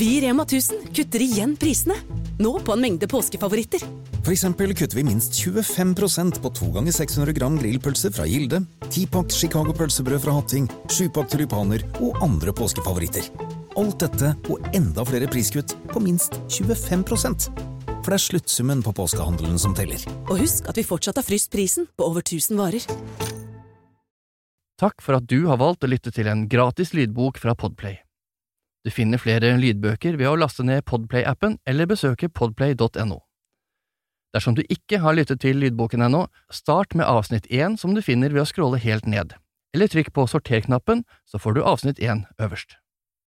Vi i Rema 1000 kutter igjen prisene. Nå på en mengde påskefavoritter. For eksempel kutter vi minst 25% på 2 ganger 600 gram grillpølse fra Gilde, 10-pakk Chicago pølsebrød fra Hatting, 7-pakk tulipaner og andre påskefavoritter. Alt dette og enda flere priskutt på minst 25 For det er sluttsummen på påskehandelen som teller. Og husk at vi fortsatt har fryst prisen på over 1000 varer. Takk for at du har valgt å lytte til en gratis lydbok fra Podplay. Du finner flere lydbøker ved å laste ned Podplay-appen eller besøke podplay.no. Dersom du ikke har lyttet til lydboken ennå, start med avsnitt én som du finner ved å scrolle helt ned, eller trykk på sorter-knappen, så får du avsnitt én øverst.